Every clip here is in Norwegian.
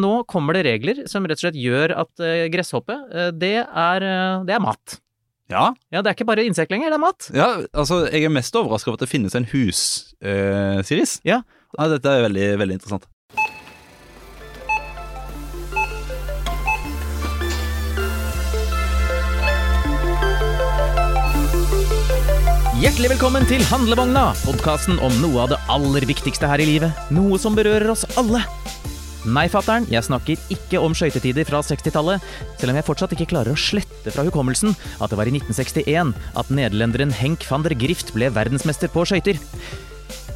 Nå kommer det regler som rett og slett gjør at eh, gresshoppe, eh, det er, eh, det er mat. Ja, Ja, det er ikke bare insekt lenger, det er mat. ja altså jeg er mest overraska over at det finnes en hus-series. Ja. ja. Dette er veldig, veldig interessant. Hjertelig velkommen til Handlevogna, podkasten om noe av det aller viktigste her i livet. Noe som berører oss alle. Nei, fatter'n, jeg snakker ikke om skøytetider fra 60-tallet, selv om jeg fortsatt ikke klarer å slette fra hukommelsen at det var i 1961 at nederlenderen Henk van der Grift ble verdensmester på skøyter.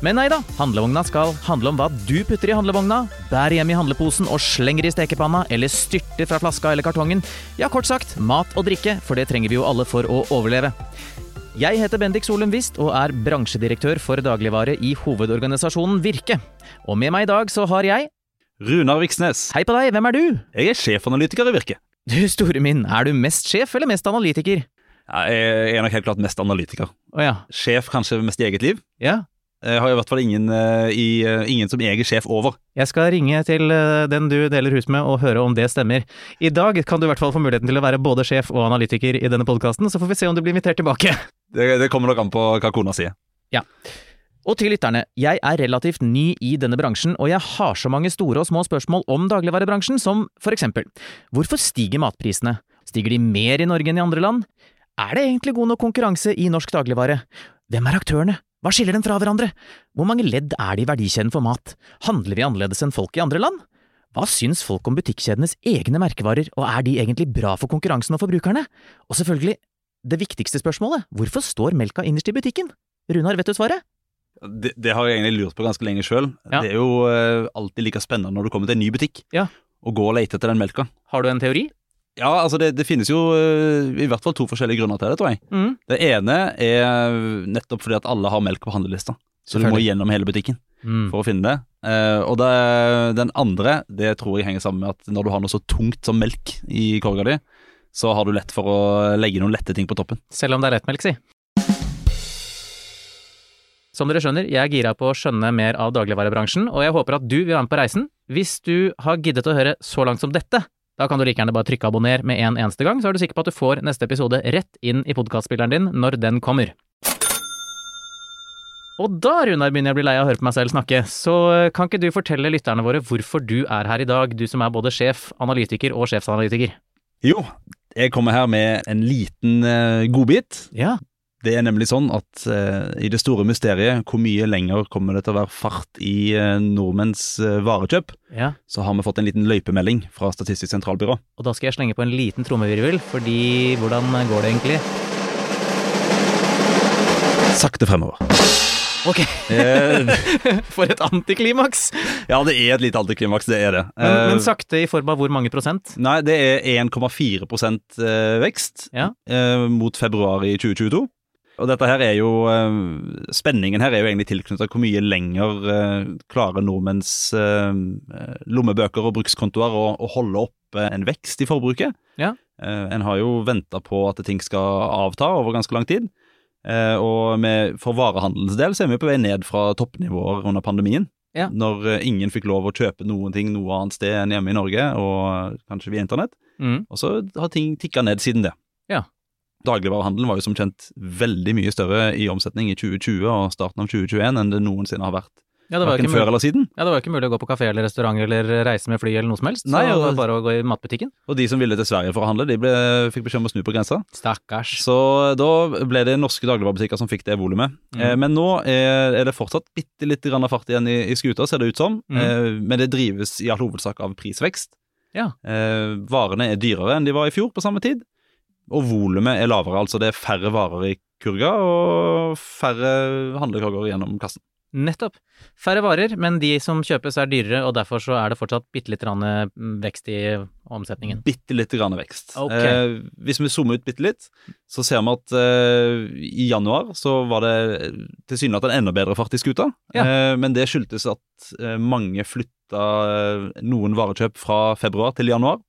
Men nei da, handlevogna skal handle om hva du putter i handlevogna, bærer hjem i handleposen og slenger i stekepanna, eller styrter fra flaska eller kartongen. Ja, kort sagt, mat og drikke, for det trenger vi jo alle for å overleve. Jeg heter Bendik Solum Wist og er bransjedirektør for dagligvare i hovedorganisasjonen Virke. Og med meg i dag så har jeg Runar Viksnes. Hei på deg, hvem er du? Jeg er sjefanalytiker i Virke. Du store min, er du mest sjef eller mest analytiker? Ja, jeg er nok helt klart mest analytiker. Å ja. Sjef kanskje mest i eget liv. Ja. Jeg har i hvert fall ingen, eh, i, eh, ingen som jeg er sjef over. Jeg skal ringe til eh, den du deler hus med og høre om det stemmer. I dag kan du i hvert fall få muligheten til å være både sjef og analytiker i denne podkasten, så får vi se om du blir invitert tilbake. Det, det kommer nok an på hva kona sier. Og til lytterne, jeg er relativt ny i denne bransjen, og jeg har så mange store og små spørsmål om dagligvarebransjen, som for eksempel, hvorfor stiger matprisene? Stiger de mer i Norge enn i andre land? Er det egentlig god nok konkurranse i norsk dagligvare? Hvem er aktørene? Hva skiller dem fra hverandre? Hvor mange ledd er det i verdikjeden for mat? Handler vi annerledes enn folk i andre land? Hva syns folk om butikkjedenes egne merkevarer, og er de egentlig bra for konkurransen og forbrukerne? Og selvfølgelig, det viktigste spørsmålet, hvorfor står melka innerst i butikken? Runar, vet du svaret? Det, det har jeg egentlig lurt på ganske lenge sjøl. Ja. Det er jo uh, alltid like spennende når du kommer til en ny butikk Ja. og går og leter etter den melka. Har du en teori? Ja, altså det, det finnes jo uh, i hvert fall to forskjellige grunner til det, tror jeg. Mm. Det ene er nettopp fordi at alle har melk på handlelista. Så du må gjennom hele butikken Mm. for å finne det. Uh, og det, den andre, det tror jeg henger sammen med at når du har noe så tungt som melk i korga di, så har du lett for å legge noen lette ting på toppen. Selv om det er lettmelk, si. Som dere skjønner, jeg er gira på å skjønne mer av dagligvarebransjen, og jeg håper at du vil være med på reisen. Hvis du har giddet å høre så langt som dette, da kan du like gjerne bare trykke abonner med en eneste gang, så er du sikker på at du får neste episode rett inn i podkastspilleren din når den kommer. Og da, Runar, begynner jeg å bli lei av å høre på meg selv snakke, så eh, kan ikke du fortelle lytterne våre hvorfor du er her i dag, du som er både sjef, analytiker og sjefsanalytiker? Jo, jeg kommer her med en liten eh, godbit. Ja. Det er nemlig sånn at eh, i det store mysteriet, hvor mye lenger kommer det til å være fart i eh, nordmenns eh, varekjøp, Ja. så har vi fått en liten løypemelding fra Statistisk sentralbyrå. Og da skal jeg slenge på en liten trommevirvel, fordi hvordan går det egentlig? Sakte fremover. Ok, Eh, for et antiklimaks! ja, det er et lite antiklimaks, det er det. Men, men Eh, sakte i form av hvor mange prosent? Nei, det er 1,4 eh, vekst Ja. mot februar i 2022. Og dette her er jo eh, Spenningen her er jo egentlig tilknyttet hvor mye lenger eh, klarer nordmenns eh, lommebøker og brukskontoer å, å holde oppe en vekst i forbruket. Ja. En har jo venta på at ting skal avta over ganske lang tid. Og med, for varehandelens del så er vi på vei ned fra toppnivåer under pandemien. Ja. Når ingen fikk lov å kjøpe noen ting noe annet sted enn hjemme i Norge, og kanskje via internett. Mm. Og så har ting tikka ned siden det. Dagligvarehandelen var jo som kjent veldig mye større i omsetning i 2020 og starten av 2021 enn det noensinne har vært. Ja, det var Hverken før eller siden. ja, det var jo ikke mulig å gå på kafé eller restaurant eller reise med fly eller noe som helst. Nei, så det og- var bare å gå i matbutikken. Og de som ville til Sverige for å handle, de ble, fikk beskjed om å snu på grensa. Stakkars. Så da ble det norske dagligvarebutikker som fikk det volumet. Mm. Eh, men nå er, er det fortsatt bitte litt grann fart igjen i, i skuta, ser det ut som. Mm. Eh, men det drives i all hovedsak av prisvekst. Ja. Eh, varene er dyrere enn de var i fjor på samme tid. Og volumet er lavere, altså det er færre varer i kurga og færre handlekurger gjennom kassen. Nettopp. Færre varer, men de som kjøpes er dyrere, og derfor så er det fortsatt bitte litt grann, mm, vekst i omsetningen. Bitte litt grann vekst. Okay. Eh, hvis vi zoomer ut bitte litt, så ser vi at eh, i januar så var det tilsynelatende en enda bedre fart i skuta. Ja. Eh, men det skyldtes at eh, mange flytta eh, noen varekjøp fra februar til januar.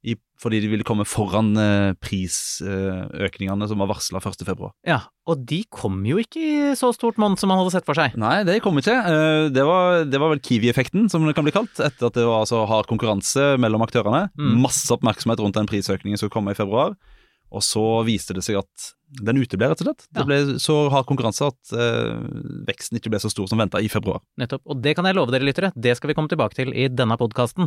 I, fordi de ville komme foran eh, prisøkningene som var varsla 1.2. Ja, og de kom jo ikke i så stort monn som man hadde sett for seg. Nei, det kom ikke. Eh, Det var, det var vel Kiwi-effekten, som det kan bli kalt. Etter at det var altså hard konkurranse mellom aktørene. Mm. Masse oppmerksomhet rundt den prisøkningen som kom i februar. Og så viste det seg at den uteble, rett og slett. Det ble så hard konkurranse at eh, veksten ikke ble så stor som venta i februar. Nettopp. Og det kan jeg love dere lyttere, det skal vi komme tilbake til i denne podkasten.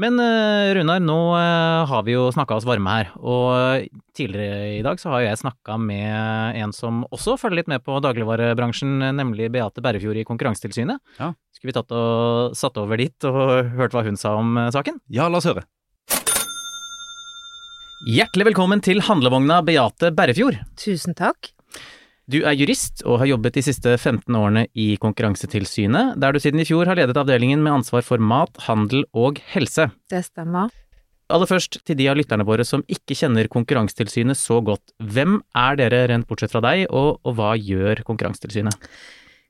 Men eh, Runar, nå eh, har vi jo snakka oss varme her, og tidligere i dag så har jo jeg snakka med en som også følger litt med på dagligvarebransjen, nemlig Beate Berrefjord i Konkurransetilsynet. Ja. Skulle vi tatt og satt over dit og hørt hva hun sa om eh, saken? Ja, la oss høre. Hjertelig velkommen til handlevogna Beate Berrefjord. Tusen takk. Du er jurist og har jobbet de siste 15 årene i Konkurransetilsynet, der du siden i fjor har ledet avdelingen med ansvar for mat, handel og helse. Det stemmer. Aller først til de av lytterne våre som ikke kjenner Konkurransetilsynet så godt. Hvem er dere rent bortsett fra deg, og, og hva gjør Konkurransetilsynet?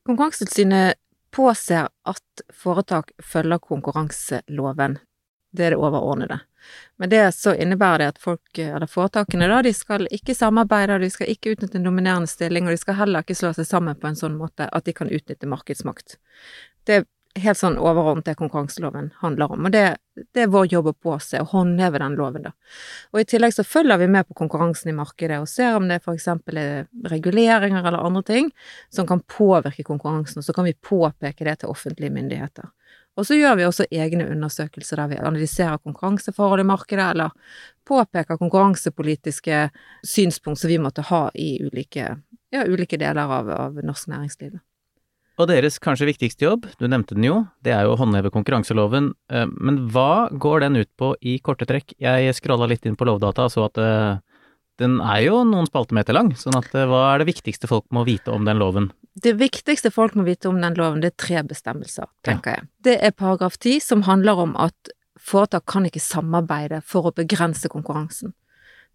Konkurransetilsynet påser at foretak følger konkurranseloven. Det er det overordnede. Men det så innebærer det at folk, eller foretakene da, de skal ikke samarbeide, de skal ikke utnytte en dominerende stilling, og de skal heller ikke slå seg sammen på en sånn måte at de kan utnytte markedsmakt. Det er helt sånn overordnet det konkurranseloven handler om, og det, det er vår jobb å påse og håndheve den loven, da. Og i tillegg så følger vi med på konkurransen i markedet og ser om det eksempel er reguleringer eller andre ting som kan påvirke konkurransen, og så kan vi påpeke det til offentlige myndigheter. Og så gjør vi også egne undersøkelser der vi analyserer konkurranseforhold i markedet, eller påpeker konkurransepolitiske synspunkt som vi måtte ha i ulike, ja, ulike deler av, av norsk næringsliv. Og deres kanskje viktigste jobb, du nevnte den jo, det er jo å håndheve konkurranseloven, eh, men hva går den ut på i korte trekk? Jeg scrolla litt inn på Lovdata og så at eh, den er jo noen spaltemeter lang, sånn at eh, hva er det viktigste folk må vite om den loven? Det viktigste folk må vite om den loven, det er tre bestemmelser, tenker jeg. Det er paragraf 10, som handler om at foretak kan ikke samarbeide for å begrense konkurransen.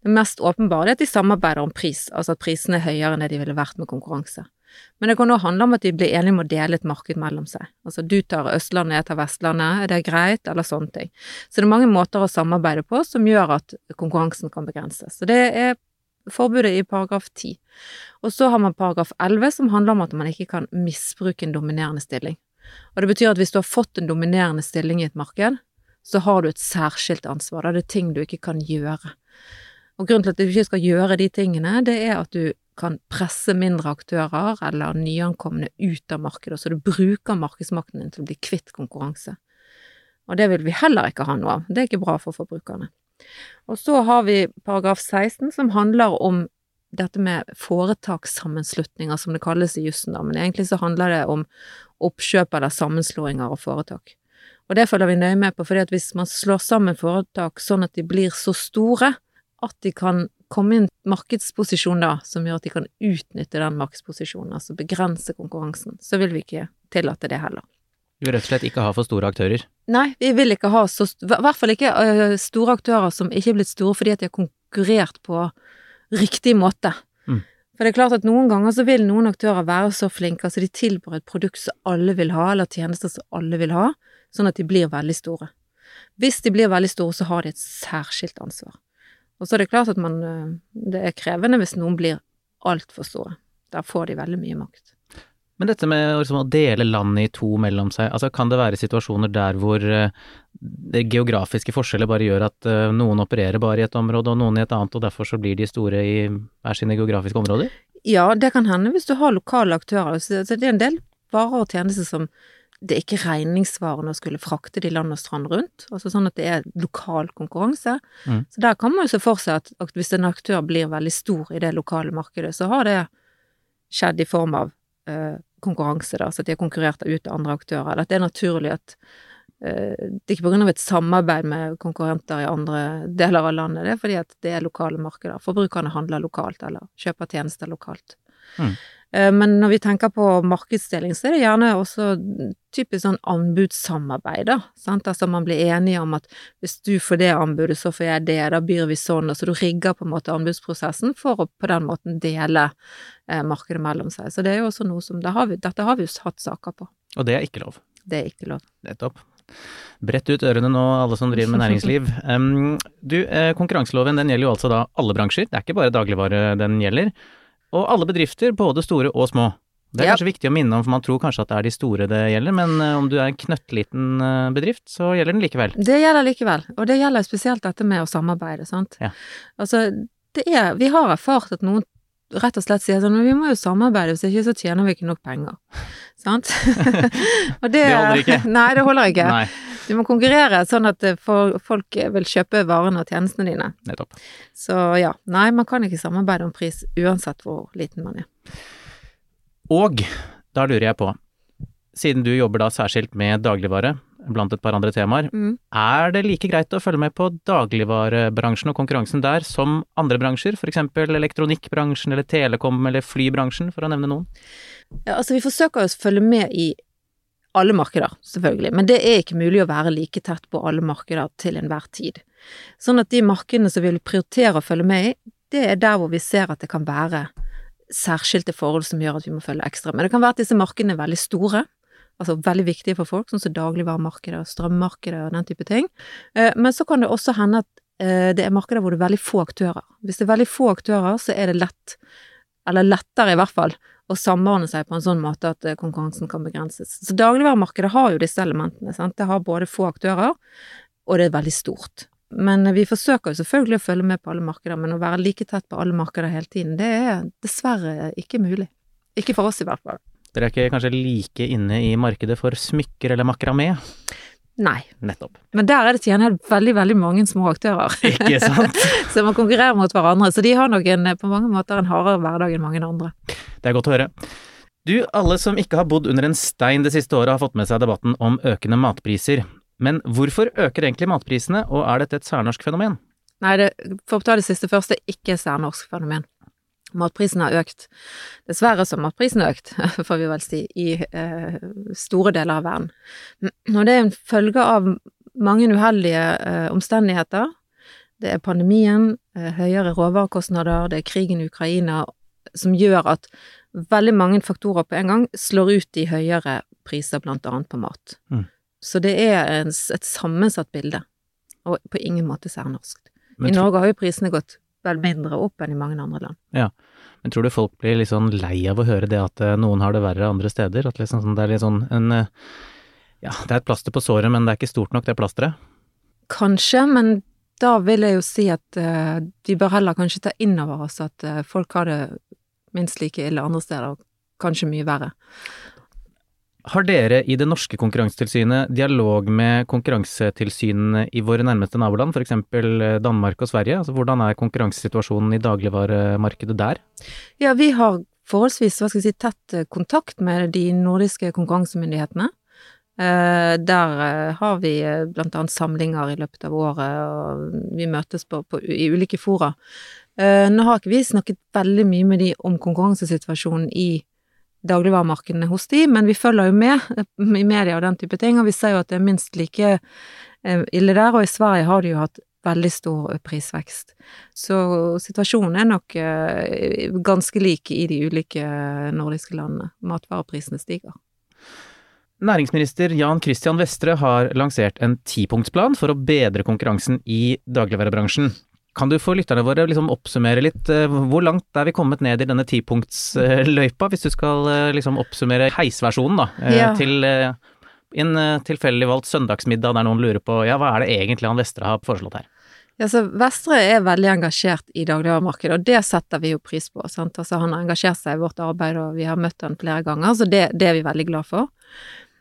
Det mest åpenbare er at de samarbeider om pris, altså at prisene er høyere enn det de ville vært med konkurranse. Men det kan også handle om at de blir enige om å dele et marked mellom seg. Altså du tar Østlandet, jeg tar Vestlandet, er det greit, eller sånne ting. Så det er mange måter å samarbeide på som gjør at konkurransen kan begrenses. Så det er forbudet i paragraf 10. Og så har man paragraf 11 som handler om at man ikke kan misbruke en dominerende stilling. Og det betyr at hvis du har fått en dominerende stilling i et marked, så har du et særskilt ansvar. Da er det ting du ikke kan gjøre. Og grunnen til at du ikke skal gjøre de tingene, det er at du kan presse mindre aktører eller nyankomne ut av markedet, så du bruker markedsmakten din til å bli kvitt konkurranse. Og det vil vi heller ikke ha noe av. Det er ikke bra for forbrukerne. Og så har vi paragraf 16 som handler om dette med foretakssammenslutninger, som det kalles i jussen, da, men egentlig så handler det om oppkjøp eller sammenslåinger av foretak. Og det følger vi nøye med på, fordi at hvis man slår sammen foretak sånn at de blir så store at de kan komme i en markedsposisjon da, som gjør at de kan utnytte den markedsposisjonen, altså begrense konkurransen, så vil vi ikke tillate det heller. Du vil rett og slett ikke ha for store aktører. Nei, vi vil ikke ha så I hvert fall ikke uh, store aktører som ikke er blitt store fordi at de har konkurrert på riktig måte. Mm. For det er klart at noen ganger så vil noen aktører være så flinke, altså de tilbyr et produkt som alle vil ha, eller tjenester som alle vil ha, sånn at de blir veldig store. Hvis de blir veldig store, så har de et særskilt ansvar. Og så er det klart at man øh, Det er krevende hvis noen blir altfor store. Da får de veldig mye makt. Men dette med liksom, å dele landet i to mellom seg, altså kan det være situasjoner der hvor eh, det geografiske forskjeller bare gjør at eh, noen opererer bare i et område og noen i et annet, og derfor så blir de store i hver sine geografiske områder? Ja, det kan hende hvis du har lokale aktører. Så så det er en del varer og tjenester som det er ikke regningssvarende å skulle frakte de land og strand rundt. Altså sånn at det er lokal konkurranse. Mm. Så der kan man jo se for seg at, at hvis en aktør blir veldig stor i det lokale markedet, så har det skjedd i form av eh, konkurranse, da. Så at de har konkurrert ut av andre aktører. Eller at det er naturlig at eh, det er ikke på grunn av et samarbeid med konkurrenter i andre deler av landet, det er fordi at det er lokale markeder. Forbrukerne handler lokalt, eller kjøper tjenester lokalt. Mm. Eh, Men når vi tenker på markedsdeling, så er det gjerne også typisk sånn anbudssamarbeid, da. Sant? Altså man blir enige om at hvis du får det anbudet, så får jeg det, da byr vi sånn, og så du rigger på en måte anbudsprosessen for å på den måten dele eh, markedet mellom seg. Så det er jo også noe som det har vi, Dette har vi jo hatt saker på. Og det er ikke lov. Det er ikke lov. Nettopp. Brett ut ørene nå, alle som driver med næringsliv. Um, du, eh, konkurranseloven den gjelder jo altså da alle bransjer, det er ikke bare dagligvare den gjelder. Og alle bedrifter, både store og små. Det er Ja. kanskje viktig å minne om, for man tror kanskje at det er de store det gjelder, men eh, om du er en knøttliten eh, bedrift, så gjelder den likevel. Det gjelder likevel, og det gjelder spesielt dette med å samarbeide, sant. Ja. Altså, det er Vi har erfart at noen rett og slett sier sånn Men vi må jo samarbeide, hvis ikke så tjener vi ikke nok penger. Sant? og det Det holder ikke. Nei, det holder ikke. Nei, Du må konkurrere sånn at eh, folk vil kjøpe varene og tjenestene dine. nettopp. Så ja, nei, man kan ikke samarbeide om pris uansett hvor liten man er. Og da lurer jeg på, siden du jobber da særskilt med dagligvare, blant et par andre temaer, Mm. er det like greit å følge med på dagligvarebransjen og konkurransen der som andre bransjer, f.eks. elektronikkbransjen eller telekom eller flybransjen, for å nevne noen? Ja, altså vi forsøker å følge med i alle markeder, selvfølgelig, men det er ikke mulig å være like tett på alle markeder til enhver tid. Sånn at de markedene som vi vil prioritere å følge med i, det er der hvor vi ser at det kan være særskilte forhold som gjør at vi må følge ekstra. Men det kan være at disse markedene er veldig store, altså veldig viktige for folk, sånn som dagligvaremarkedet og strømmarkedet og den type ting. Eh, Men så kan det også hende at eh, det er markeder hvor det er veldig få aktører. Hvis det er veldig få aktører, så er det lett, eller lettere i hvert fall, å samordne seg på en sånn måte at eh, konkurransen kan begrenses. Så dagligvaremarkedet har jo disse elementene, sant. Det har både få aktører, og det er veldig stort. Men vi forsøker jo selvfølgelig å følge med på alle markeder, men å være like tett på alle markeder hele tiden, det er dessverre ikke mulig. Ikke for oss i hvert fall. Dere er ikke kanskje like inne i markedet for smykker eller makramé? Nei. Nettopp. Men der er det til gjengjeld veldig, veldig mange små aktører. Ikke sant? som man konkurrerer mot hverandre, så de har nok en, på mange måter en hardere hverdag enn mange andre. Det er godt å høre. Du, alle som ikke har bodd under en stein det siste året har fått med seg debatten om økende matpriser. Men hvorfor øker egentlig matprisene, og er dette et særnorsk fenomen? Nei, det, for å ta det siste først, det er ikke et særnorsk fenomen. Matprisen har økt. Dessverre så har matprisen økt, får vi vel si, i eh, store deler av verden. Og det er en følge av mange uheldige eh, omstendigheter. Det er pandemien, eh, høyere råvarekostnader, det er krigen i Ukraina, som gjør at veldig mange faktorer på en gang slår ut i høyere priser, blant annet på mat. Mm. Så det er en, et sammensatt bilde, og på ingen måte særnorsk. I Norge har jo prisene gått vel mindre opp enn i mange andre land. Ja, Men tror du folk blir litt sånn lei av å høre det at eh, noen har det verre andre steder? At liksom, sånn- det er litt sånn en eh, Ja, det er et plaster på såret, men det er ikke stort nok, det plasteret. Kanskje, men da vil jeg jo si at eh, de bør heller kanskje ta inn over oss at folk har det minst like ille andre steder, og kanskje mye verre. Har dere i det norske konkurransetilsynet dialog med konkurransetilsynene i våre nærmeste naboland, f.eks. Danmark og Sverige? Altså, hvordan er konkurransesituasjonen i dagligvaremarkedet der? Ja, vi har forholdsvis, hva skal jeg si, tett eh, kontakt med de nordiske konkurransemyndighetene. Eh, der eh, har vi bl.a. samlinger i løpet av året, og vi møtes på, på, i ulike fora. Eh, nå har ikke vi snakket veldig mye med de om konkurransesituasjonen i dagligvaremarkedene hos de, men vi følger jo med eh, i media og den type ting, og vi ser jo at det er minst like eh, ille der, og i Sverige har de jo hatt veldig stor eh, prisvekst. Så situasjonen er nok ganske lik i de ulike nordiske landene. Matvareprisene stiger. Næringsminister Jan Christian Vestre har lansert en tipunktsplan for å bedre konkurransen i dagligvarebransjen. Kan du for lytterne våre liksom oppsummere litt, eh, hvor langt er vi kommet ned i denne tipunktsløypa, hvis du skal eh, liksom oppsummere heisversjonen, da, eh, Ja. til en tilfeldig valgt søndagsmiddag der noen lurer på ja, hva er det egentlig han Vestre har foreslått her? Ja, så Vestre er veldig engasjert i dagligvaremarkedet, og det setter vi jo pris på. Sant? Altså, han har engasjert seg i vårt arbeid, og vi har møtt han flere ganger, så det, det er vi veldig glad for.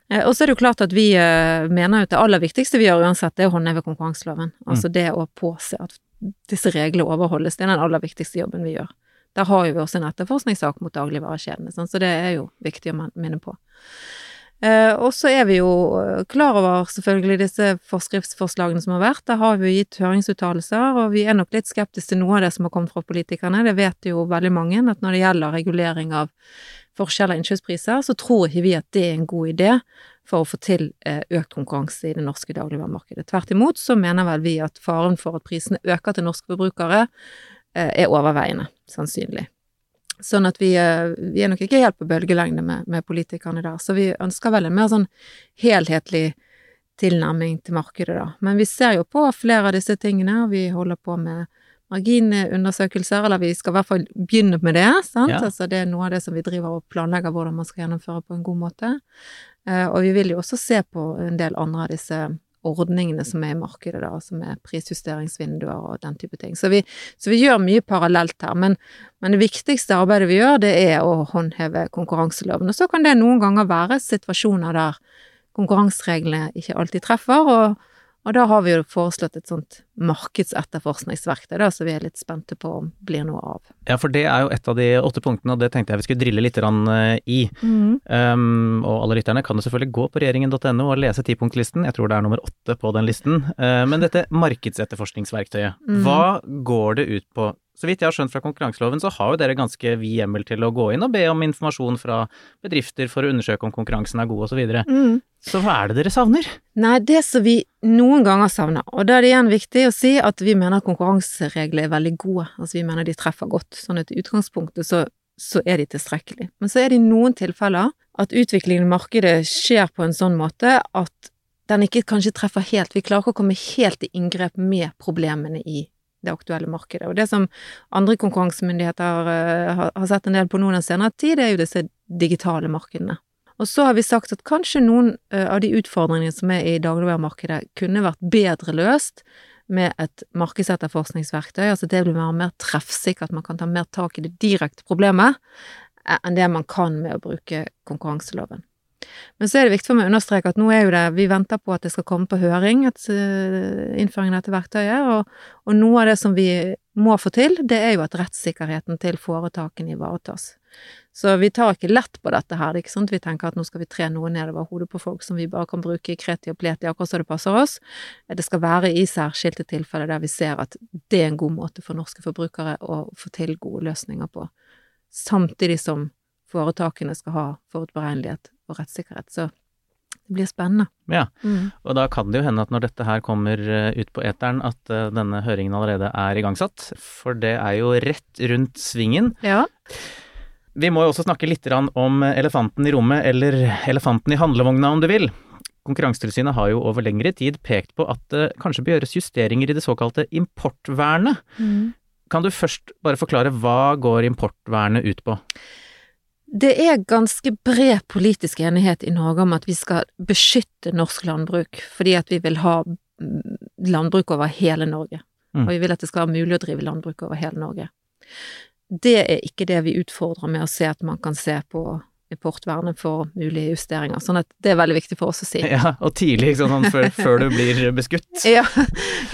Og så er det jo klart at vi mener jo at det aller viktigste vi gjør uansett, det er å håndheve konkurranseloven. Altså det å påse at disse reglene overholdes, det er den aller viktigste jobben vi gjør. Der har jo vi også en etterforskningssak mot dagligvarekjedene, sånn, så det er jo viktig å minne på. Eh, og så er vi jo eh, klar over selvfølgelig disse forskriftsforslagene som har vært. Der har vi jo gitt høringsuttalelser, og vi er nok litt skeptiske til noe av det som har kommet fra politikerne. Det vet jo veldig mange, at når det gjelder regulering av forskjeller i innkjøpspriser, så tror ikke vi at det er en god idé for å få til eh, økt konkurranse i det norske dagligvaremarkedet. Tvert imot så mener vel vi at faren for at prisene øker til norske forbrukere, eh, er overveiende, sannsynlig. Sånn at vi, eh, vi er nok ikke helt på bølgelengde med, med politikerne der. Så vi ønsker vel en mer sånn helhetlig tilnærming til markedet, da. Men vi ser jo på flere av disse tingene, og vi holder på med marginundersøkelser, eller vi skal i hvert fall begynne med det. sant? Ja. Altså det er noe av det som vi driver og planlegger hvordan man skal gjennomføre på en god måte. Eh, og vi vil jo også se på en del andre av disse ordningene som er i markedet, da, som er prisjusteringsvinduer og den type ting. Så vi, så vi gjør mye parallelt her, men, men det viktigste arbeidet vi gjør, det er å håndheve konkurranseloven. Og så kan det noen ganger være situasjoner der konkurransereglene ikke alltid treffer, og, og da har vi jo foreslått et sånt markedsetterforskningsverktøy da, som vi er litt spente på om blir noe av. Ja, for det er jo et av de åtte punktene, og det tenkte jeg vi skulle drille litt i. Mm. Um, og alle lytterne kan jo selvfølgelig gå på regjeringen.no og lese tipunktlisten, jeg tror det er nummer åtte på den listen. Uh, men dette markedsetterforskningsverktøyet, mm. hva går det ut på? Så vidt jeg har skjønt fra konkurranseloven, så har jo dere ganske vid hjemmel til å gå inn og be om informasjon fra bedrifter for å undersøke om konkurransen er god osv. Så. Mm. så hva er det dere savner? Nei, det som vi noen ganger savner, og da er det igjen viktig å si at vi mener at konkurranseregler er veldig gode, altså vi mener de treffer godt, sånn at i utgangspunktet så, så er de tilstrekkelige. Men så er det i noen tilfeller at utviklingen i markedet skjer på en sånn måte at den ikke kanskje treffer helt, vi klarer ikke å komme helt i inngrep med problemene i det aktuelle markedet. Og det som andre konkurransemyndigheter eh, har, sett en del på nå den senere tid, det er jo disse digitale markedene. Og så har vi sagt at kanskje noen eh, av de utfordringene som er i dagligvaremarkedet, kunne vært bedre løst med et markedsetterforskningsverktøy. Altså det vil være mer treffsikkert, man kan ta mer tak i det direkte problemet eh, enn det man kan med å bruke konkurranseloven. Men så er det viktig for meg å understreke at nå er jo det Vi venter på at det skal komme på høring, et, eh, innføringen av dette verktøyet, og, og noe av det som vi må få til, det er jo at rettssikkerheten til foretakene ivaretas. Så vi tar ikke lett på dette her, det er ikke sant vi tenker at nå skal vi tre noe nedover hodet på folk som vi bare kan bruke i kreti og pleti akkurat som det passer oss. Det skal være i særskilte tilfeller der vi ser at det er en god måte for norske forbrukere å få til gode løsninger på, samtidig som foretakene skal ha forutberegnelighet og rettssikkerhet. Så det blir spennende. Ja, Mm. og da kan det jo hende at når dette her kommer eh, ut på eteren, at eh, denne høringen allerede er igangsatt. For det er jo rett rundt svingen. Ja. Vi må jo også snakke litt om elefanten i rommet, eller elefanten i handlevogna om du vil. Konkurransetilsynet har jo over lengre tid pekt på at det kanskje bør gjøres justeringer i det såkalte importvernet. Mm. Kan du først bare forklare hva går importvernet ut på? Det er ganske bred politisk enighet i Norge om at vi skal beskytte norsk landbruk, fordi at vi vil ha mm, landbruk over hele Norge. Mm. Og vi vil at det skal være mulig å drive landbruk over hele Norge. Det er ikke det vi utfordrer med å se at man kan se på importvernet for mulige justeringer. Sånn at det er veldig viktig for oss å si. Ja, og tidlig, ikke sant, sånn før, før du blir beskutt. Ja,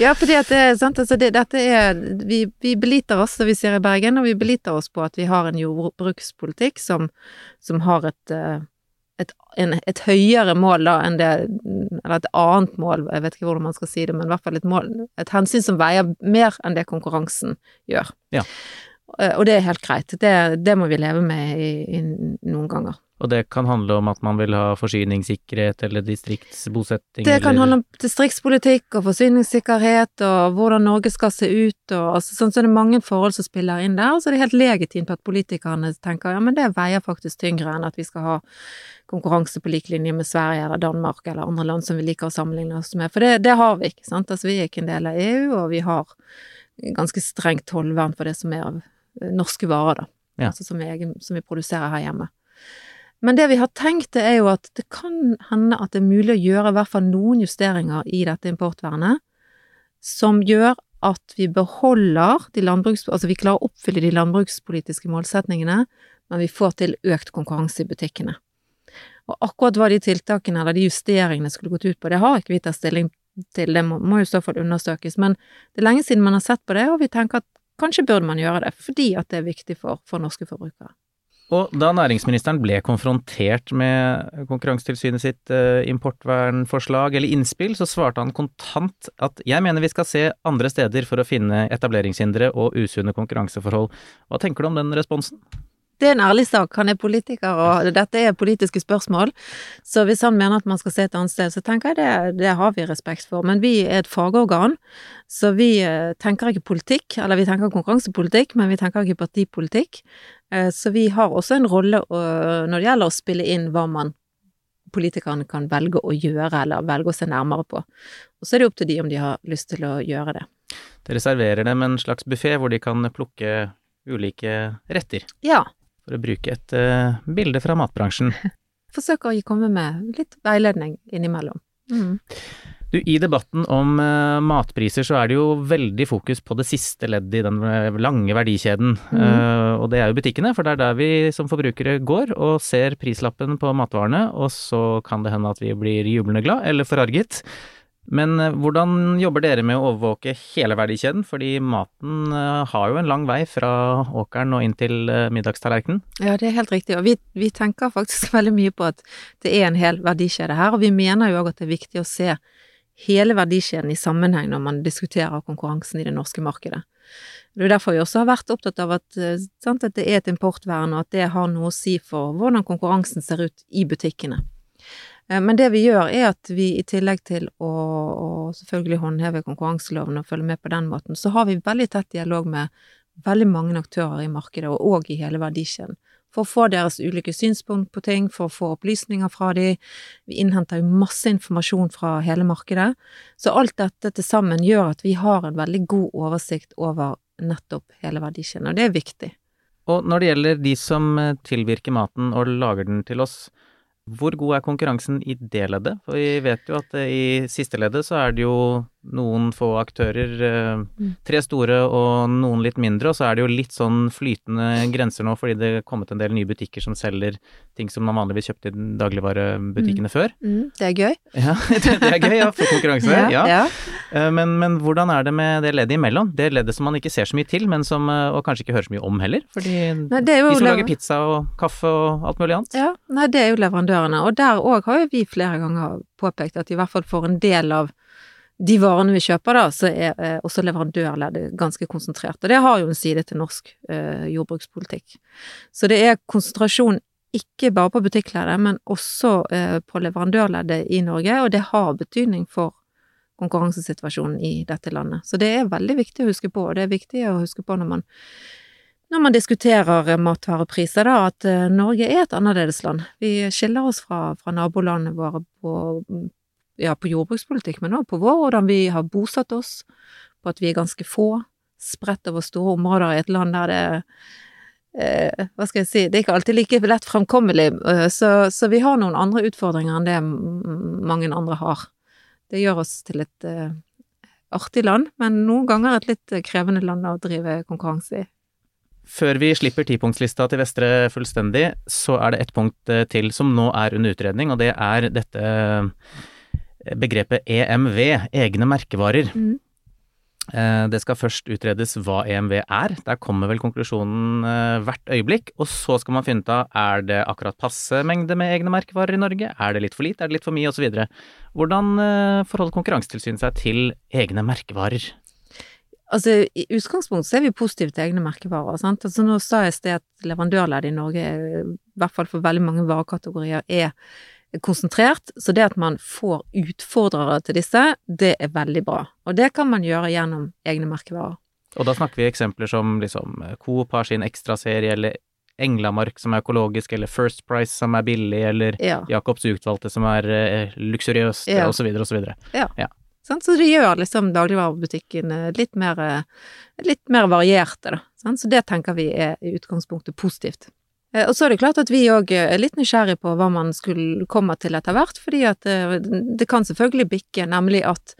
ja fordi at det er sant, altså det, dette er vi, vi beliter oss, som vi sier i Bergen, og vi beliter oss på at vi har en jordbrukspolitikk som, som har et, eh, et, en, et høyere mål da enn det Eller et annet mål, jeg vet ikke hvordan man skal si det, men i hvert fall et mål Et hensyn som veier mer enn det konkurransen gjør. Ja. Eh, Og det er helt greit. Det, det må vi leve med i, i noen ganger. Og det kan handle om at man vil ha forsyningssikkerhet eller distriktsbosetting Det kan eller handle om distriktspolitikk og forsyningssikkerhet og hvordan Norge skal se ut og altså, sånn, så det er mange forhold som spiller inn der. Og så er det helt legitimt at politikerne tenker ja, men det veier faktisk tyngre enn at vi skal ha konkurranse på lik linje med Sverige eller Danmark eller andre land som vi liker å sammenligne oss med. For det, det har vi ikke, sant. Altså vi er ikke en del av EU, og vi har ganske strengt tollvern for det som er av norske varer, da. Ja. Altså som vi, som vi produserer her hjemme. Men det vi har tenkt, det er jo at det kan hende at det er mulig å gjøre i hvert fall noen justeringer i dette importvernet, som gjør at vi beholder de landbruks... Altså vi klarer å oppfylle de landbrukspolitiske målsetningene, men vi får til økt konkurranse i butikkene. Og akkurat hva de tiltakene eller de justeringene skulle gått ut på, det har ikke vi tatt stilling til, det må, må jo i så fall undersøkes, men det er lenge siden man har sett på det, og vi tenker at kanskje burde man gjøre det, fordi at det er viktig for, for norske forbrukere. Og da næringsministeren ble konfrontert med Konkurransetilsynet sitt eh, importvernforslag eller innspill, så svarte han kontant at jeg mener vi skal se andre steder for å finne etableringshindre og usunne konkurranseforhold. Hva tenker du om den responsen? Det er en ærlig sak, han er politiker, og dette er politiske spørsmål. Så hvis han mener at man skal se et annet sted, så tenker jeg det, det har vi respekt for. Men vi er et fagorgan, så vi eh, tenker ikke politikk, eller vi tenker konkurransepolitikk, men vi tenker ikke partipolitikk. Eh, Så vi har også en rolle når det gjelder å spille inn hva man politikerne kan velge å gjøre, eller velge å se nærmere på. Og så er det opp til de om de har lyst til å gjøre det. Dere serverer dem en slags buffé hvor de kan plukke ulike retter, Ja. For å bruke et uh, bilde fra matbransjen. Forsøker å komme med litt veiledning innimellom. Mm. Du, I debatten om uh, matpriser så er det jo veldig fokus på det siste leddet i den eh, lange verdikjeden, Mm. Uh, og det er jo butikkene, for det er der vi som forbrukere går og ser prislappen på matvarene, og så kan det hende at vi blir jublende glad eller forarget. Men eh, hvordan jobber dere med å overvåke hele verdikjeden, fordi maten eh, har jo en lang vei fra åkeren og inn til eh, middagstallerkenen? Ja, det er helt riktig. Og vi, vi tenker faktisk veldig mye på at det er en hel verdikjede her, og vi mener jo òg at det er viktig å se hele verdikjeden i sammenheng når man diskuterer konkurransen i det norske markedet. Det er derfor vi også har vært opptatt av at, sant, at det er et importvern, og at det har noe å si for hvordan konkurransen ser ut i butikkene. Eh, Men det vi gjør, er at vi i tillegg til å, å selvfølgelig håndheve konkurranseloven og følge med på den måten, så har vi veldig tett dialog med veldig mange aktører i markedet, og òg i hele verdikjeden. For å få deres ulike synspunkt på ting, for å få opplysninger fra de. Vi innhenter jo masse informasjon fra hele markedet. Så alt dette til sammen gjør at vi har en veldig god oversikt over nettopp hele verdikjeden, og det er viktig. Og når det gjelder de som eh, tilvirker maten og lager den til oss, hvor god er konkurransen i det leddet? For vi vet jo at i siste leddet så er det jo noen få aktører, eh, Mm. tre store og noen litt mindre, og så er det jo litt sånn flytende grenser nå fordi det er kommet en del nye butikker som selger ting som man vanligvis kjøpte i dagligvarebutikkene før. Det er gøy. Ja, det det er gøy, ja, for konkurranse. Ja. ja. Eh, Men, men hvordan er det med det leddet imellom? Det leddet som man ikke ser så mye til, men som, eh, og kanskje ikke hører så mye om heller? Fordi Nei, de som lager pizza og kaffe og alt mulig annet? Ja, nei, det er jo leverandørene, og der òg har jo vi flere ganger påpekt at i hvert fall for en del av de varene vi kjøper da, så er eh, også leverandørleddet ganske konsentrert, og det har jo en side til norsk eh, jordbrukspolitikk. Så det er konsentrasjon ikke bare på butikkleddet, men også eh, på leverandørleddet i Norge, og det har betydning for konkurransesituasjonen i dette landet. Så det er veldig viktig å huske på, og det er viktig å huske på når man når man diskuterer eh, matvarepriser, da, at eh, Norge er et annerledesland. Vi skiller oss fra, fra nabolandene våre på, ja, på jordbrukspolitikk, men også på vår, hvordan vi har bosatt oss, på at vi er ganske få, spredt over store områder i et land der det eh, Hva skal jeg si Det er ikke alltid like lett fremkommelig, eh, så, så vi har noen andre utfordringer enn det mange andre har. Det gjør oss til et eh, artig land, men noen ganger et litt krevende land å drive konkurranse i. Før vi slipper tipunktslista til Vestre fullstendig, så er det ett punkt eh, til som nå er under utredning, og det er dette begrepet EMV, egne merkevarer. Mm. Eh, Det skal først utredes hva EMV er. Der kommer vel konklusjonen eh, hvert øyeblikk. Og så skal man finne ut av er det akkurat passe mengde med egne merkevarer i Norge, er det litt for lite, er det litt for mye, osv. Hvordan eh, forholder Konkurransetilsynet seg til egne merkevarer? Altså, i utgangspunktet så er vi positive til egne merkevarer, sant. Altså, nå sa jeg i sted at leverandørleddet i Norge, i hvert fall for veldig mange varekategorier, er konsentrert. Så det at man får utfordrere til disse, det er veldig bra. Og det kan man gjøre gjennom egne merkevarer. Og da snakker vi eksempler som liksom eh, Coop har sin ekstraserie, eller Englamark som er økologisk, eller First Price som er billig, eller Ja. Jacobs utvalgte som er eh, luksuriøst, Ja. og så videre og så videre. Sant? Så det gjør liksom dagligvarebutikken litt mer, eh, litt mer varierte, da. Sånn, Så det tenker vi er i utgangspunktet positivt. Eh, Og så er det klart at vi òg er litt nysgjerrig på hva man skulle komme til etter hvert, fordi at eh, det kan selvfølgelig bikke, nemlig at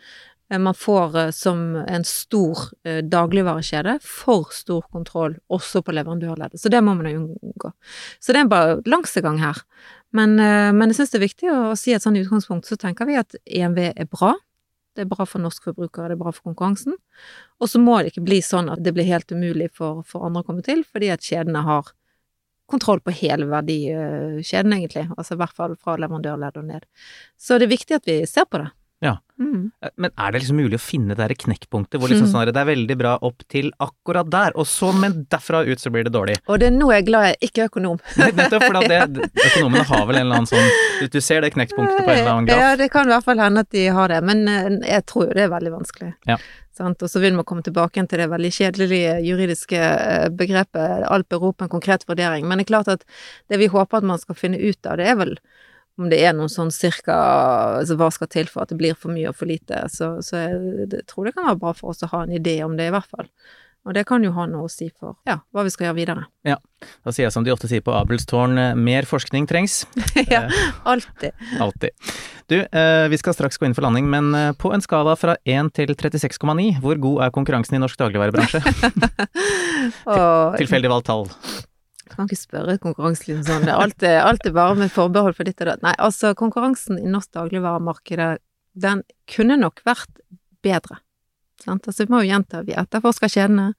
eh, man får eh, som en stor eh, dagligvarekjede for stor kontroll også på leverandørleddet. Så det må man jo unngå. Så det er bare langsegang her. Men, eh, men jeg syns det er viktig å si at sånn i utgangspunkt så tenker vi at EMV er bra. Det er bra for norske forbrukere, det er bra for konkurransen. Og så må det ikke bli sånn at det blir helt umulig for, for andre å komme til, fordi at kjedene har kontroll på hele verdikjeden, egentlig. Altså i hvert fall fra leverandørledd og ned. Så det er viktig at vi ser på det. Mm. Eh, Men er det liksom mulig å finne det der knekkpunktet hvor liksom Mm. sånn det er veldig bra opp til akkurat der, og så, men derfra ut så blir det dårlig? Og det er nå jeg er glad jeg ikke er økonom. Nettopp for det, økonomene har vel en eller annen sånn du- ser det knekkpunktet på en eller annen graf. Ja, det kan i hvert fall hende at de har det, men eh, jeg tror jo det er veldig vanskelig. Ja. Sant? Og så vil man komme tilbake til det veldig kjedelige juridiske eh, begrepet alt beror på en konkret vurdering. Men det er klart at det vi håper at man skal finne ut av, det er vel om det er noen sånn cirka altså hva skal til for at det blir for mye og for lite, så, så jeg, jeg tror det kan være bra for oss å ha en idé om det, i hvert fall. Og det kan jo ha noe å si for ja, hva vi skal gjøre videre. Ja, Da sier jeg som de ofte sier på Abelstårn, eh, mer forskning trengs. ja, alltid. Alltid. Du, eh, vi skal straks gå inn for landing, men eh, på en skala fra 1 til 36,9, hvor god er konkurransen i norsk dagligvarebransje? Tilfeldig valgt tall. Jeg kan ikke spørre konkurranselinen sånn, det er alltid, alltid bare med forbehold for ditt og datt. Nei, altså, konkurransen i norsk dagligvaremarked, den kunne nok vært bedre. Sant? Altså, vi må jo gjenta, vi etterforsker kjedene.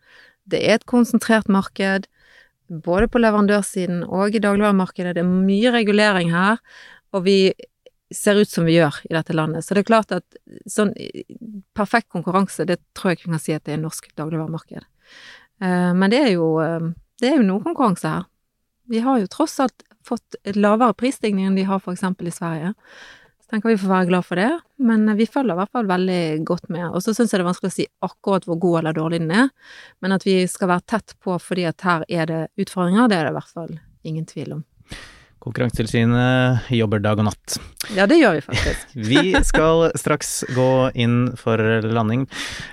Det er et konsentrert marked, både på leverandørsiden og i dagligvaremarkedet. Det er mye regulering her, og vi ser ut som vi gjør i dette landet. Så det er klart at sånn perfekt konkurranse, det tror jeg ikke vi kan si at det er norsk dagligvaremarked. Eh, Men det er jo, eh, det er jo noe konkurranse her. Vi har jo tross alt fått lavere prisstigning enn de har eksempel i Sverige. Så tenker vi får være glad for det, men vi følger i hvert fall veldig godt med. Og så syns jeg det er vanskelig å si akkurat hvor god eller dårlig den er, men at vi skal være tett på fordi at her er det utfordringer, det er det i hvert fall ingen tvil om. Konkurransetilsynet jobber dag og natt. Ja, det gjør vi faktisk. Vi skal straks gå inn for landing,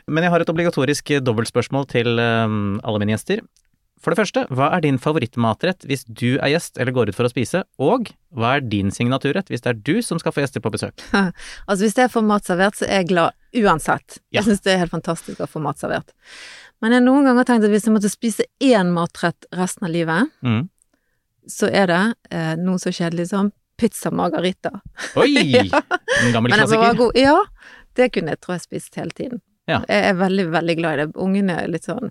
men jeg har et obligatorisk dobbeltspørsmål til eh, alle mine gjester. For det første, hva er din favorittmatrett hvis du er gjest eller går ut for å spise, og hva er din signaturrett hvis det er du som skal få gjester på besøk? Altså hvis jeg får mat servert, så er jeg glad uansett. Ja. Jeg syns det er helt fantastisk å få mat servert. Men jeg har noen ganger tenkt at hvis jeg måtte spise én matrett resten av livet, Mm. så er det eh, noe så kjedelig som pizza margarita. Oi! Ja. En gammel klassiker. Ja, det kunne jeg tror jeg spist hele tiden. Ja. Jeg er veldig, veldig glad i det. Ungene er litt sånn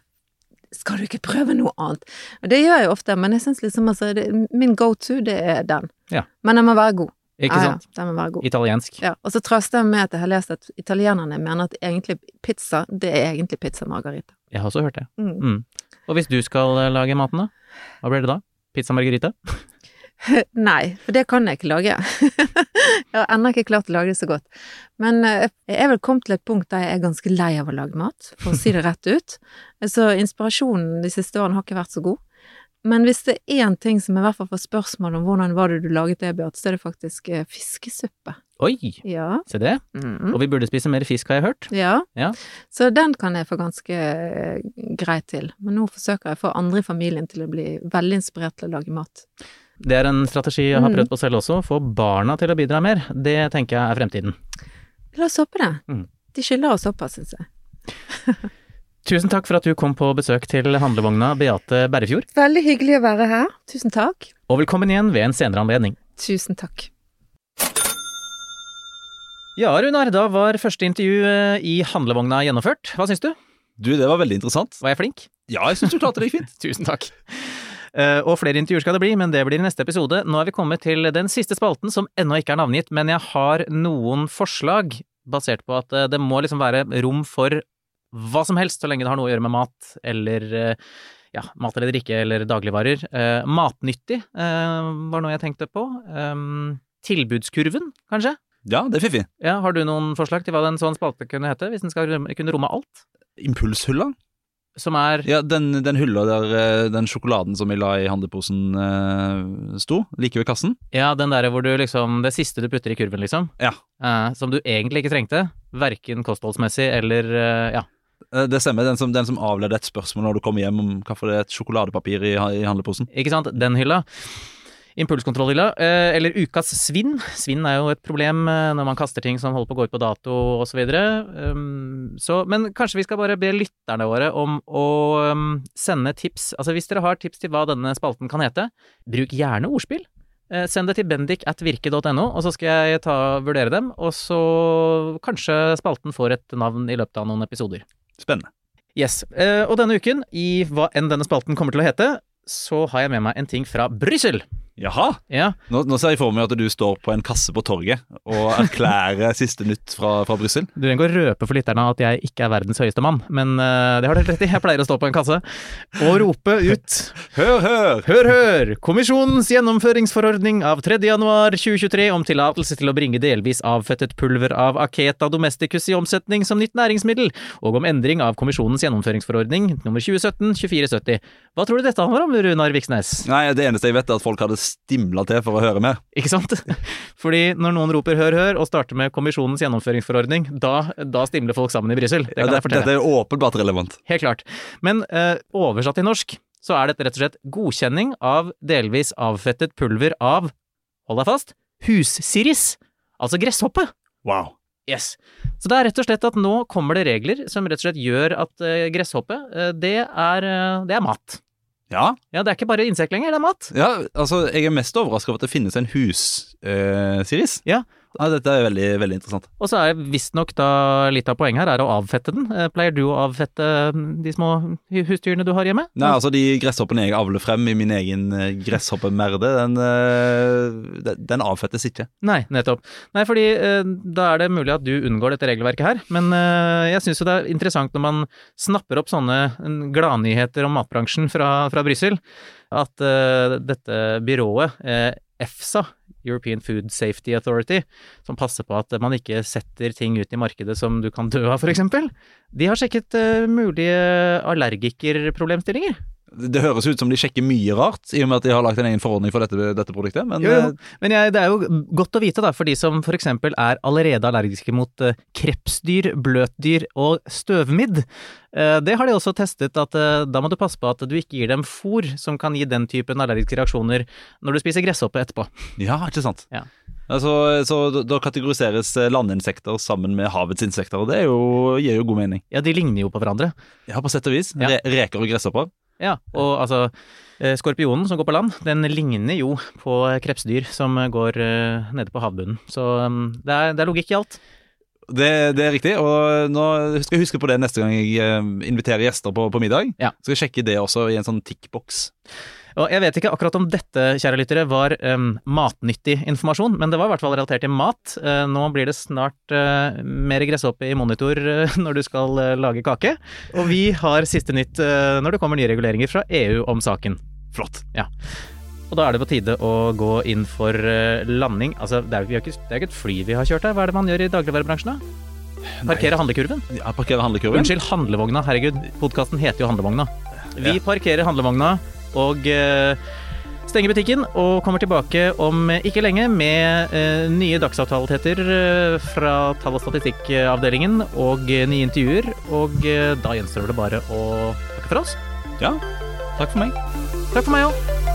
skal du ikke prøve noe annet? Og det gjør jeg ofte, men jeg syns liksom altså det, Min go to, det er den. Ja. Men den må være god. Ikke Ja, ja, sant? den må være god. Italiensk. Ja, og så trøster jeg med at jeg har lest at italienerne mener at egentlig pizza, det er egentlig pizza margarita. Jeg har også hørt det. Mm. Mm. Og hvis du skal eh, lage maten, da? Hva blir det da? Pizza margarita? Nei, for det kan jeg ikke lage. jeg har ennå ikke klart å lage det så godt. Men eh, jeg er vel kommet til et punkt der jeg er ganske lei av å lage mat, for å si det rett ut. Så inspirasjonen de siste årene har ikke vært så god. Men hvis det er én ting som i hvert fall får spørsmål om hvordan var det du laget det, Bjart, så er det faktisk eh, fiskesuppe. Oi, Ja. se det. Mhm. Og vi burde spise mer fisk, har jeg hørt. Ja. Ja. Så den kan jeg få ganske eh, greit til. Men nå forsøker jeg å få andre i familien til å bli veldig inspirert til å lage mat. Det er en strategi jeg har Mm. prøvd på selv også. Få barna til å bidra mer. Det tenker jeg er fremtiden. La oss håpe det. Mm. De skylder oss såpass, syns jeg. Tusen takk for at du kom på besøk til handlevogna Beate Berrefjord. Veldig hyggelig å være her. Tusen takk. Og velkommen igjen ved en senere anledning. Tusen takk. Ja, Runar, da var første intervju eh, i handlevogna gjennomført. Hva syns du? Du, det var veldig interessant. Var jeg flink? Ja, jeg syns du klarte deg fint. Tusen takk. Eh, og flere intervjuer skal det bli, men det blir i neste episode. Nå er vi kommet til den siste spalten, som ennå ikke er navngitt, men jeg har noen forslag basert på at eh, det må liksom være rom for hva som helst, så lenge det har noe å gjøre med mat eller eh, ja, mat eller drikke eller dagligvarer. Eh, matnyttig eh, var noe jeg tenkte på. Eh, tilbudskurven, kanskje? Ja, det er fiffig. Ja, Har du noen forslag til hva en sånn spalte kunne hete, hvis den skal kunne romme alt? Impulshylla? Som er Ja, den, den hylla der eh, den sjokoladen som vi la i handleposen eh, sto, like ved kassen. Ja, den der hvor du liksom Det siste du putter i kurven, liksom. Ja. Eh, som du egentlig ikke trengte. Verken kostholdsmessig eller eh, Ja. Eh, Det stemmer, den som, den som avleder et spørsmål når du kommer hjem om hvorfor det er et sjokoladepapir i, i handleposen. Ikke sant? Den hylla. Impulskontrollhylla. Eh, eller ukas svinn. Svinn er jo et problem eh, når man kaster ting som holder på å gå ut på dato osv. Um, så, men kanskje vi skal bare be lytterne våre om å um, sende tips. Altså hvis dere har tips til hva denne spalten kan hete, bruk gjerne ordspill. Eh, Send det til bendik at virke.no, og så skal jeg ta, vurdere dem. Og så kanskje spalten får et navn i løpet av noen episoder. Spennende. Yes. Og denne uken, i hva enn denne spalten kommer til å hete, så har jeg med meg en ting fra Brussel. Jaha! Ja, Nå, nå ser jeg for meg at du står på en kasse på torget og erklærer siste nytt fra, fra Brussel. Du trenger ikke å røpe for lytterne at jeg ikke er verdens høyeste mann, men uh, det har du rett i. Jeg pleier å stå på en kasse og rope ut Hør, hør! Hør, hør! Kommisjonens gjennomføringsforordning av 3. januar 2023 om tillatelse til å bringe delvis avfettet pulver av Aketa domesticus i omsetning som nytt næringsmiddel, og om endring av kommisjonens gjennomføringsforordning nummer 2017-2470. Hva tror du dette handler om, Runar Viksnes? Nei, Det eneste jeg vet, er at folk hadde stimle til for å høre mer. Ikke sant? Fordi når noen roper hør, hør og starter med kommisjonens gjennomføringsforordning, da, da stimler folk sammen i Brussel. Det Ja, det, jeg fortelle. dette er åpenbart relevant. Helt klart. Men eh, oversatt til norsk så er dette rett og slett godkjenning av delvis avfettet pulver av, hold deg fast, hussiris, altså gresshoppe. Wow. Yes. Så det er rett og slett at nå kommer det regler som rett og slett gjør at eh, gresshoppe, eh, det, er, eh, det er mat. Ja, Ja, det er ikke bare insekt lenger, det er mat. ja altså, jeg er mest overraska over at det finnes en hus-siris. Ja. Ja, dette er veldig, veldig interessant. Og så er visstnok da litt av poenget her er å avfette den. Eh, Pleier du å avfette mm, de små husdyrene du har hjemme? Nei, altså De gresshoppene jeg avler frem i min egen eh, gresshoppemerde, den, eh, den, avfettes ikke. Nei, nettopp. Nei, fordi eh, da er det mulig at du unngår dette regelverket her, men eh, jeg syns jo det er interessant når man snapper opp sånne mm, gladnyheter om matbransjen fra, fra Brussel, at eh, dette byrået, eh, EFSA, European Food Safety Authority, som passer på at man ikke setter ting ut i markedet som du kan dø av, eksempel, de har sjekket eh, mulige allergikerproblemstillinger. Det høres ut som de sjekker mye rart, i og med at de har lagt en egen forordning for dette, dette produktet. Men Jo, jo. eh, Men jeg, det er jo godt å vite, da, for de som eksempel er allerede allergiske mot eh, krepsdyr, bløtdyr og støvmidd. Eh, det har de også testet, at da må du passe på at du ikke gir dem fôr som kan gi den typen allergiske reaksjoner når du spiser gresshoppe etterpå. ja, ikke sant. Ja. Altså, så da- kategoriseres landinsekter sammen med havets insekter, og det jo, gir jo god mening. Ja, de ligner jo på hverandre. Ja, på sett og vis. Ja. Reker og gresshopper. Ja, og altså eh, Skorpionen som går på land, den ligner jo på krepsdyr som går eh, nede på havbunnen. Så mm, det, er, det er logikk i alt. Det, det er riktig, og nå skal jeg huske på det neste gang jeg eh, inviterer gjester på, på middag. Ja. Skal jeg sjekke det også i en sånn tickbox. Og jeg vet ikke akkurat om dette, kjære lyttere, var um, matnyttig informasjon, men det var i hvert fall relatert til mat. Uh, nå blir det snart uh, mer gresshoppe i monitor uh, når du skal lage kake. Og vi har siste nytt når det kommer nye reguleringer fra EU om saken. Flott. Ja. Og da er det på tide å gå inn for landing. Altså, det er jo ikke, det er ikke et fly vi har kjørt her. Hva er det man gjør i dagligvarebransjen da? Parkere handlekurven? Ja, parkere handlekurven. Unnskyld, handlevogna. Herregud, podkasten heter jo Handlevogna. Vi parkerer handlevogna og eh, stenger butikken og kommer tilbake om ikke lenge med eh, nye dagsavtaleteter eh, fra tall- og statistikkavdelingen og nye intervjuer. Og da gjenstår det bare å takke for oss. Ja. Takk for meg. Takk for meg òg.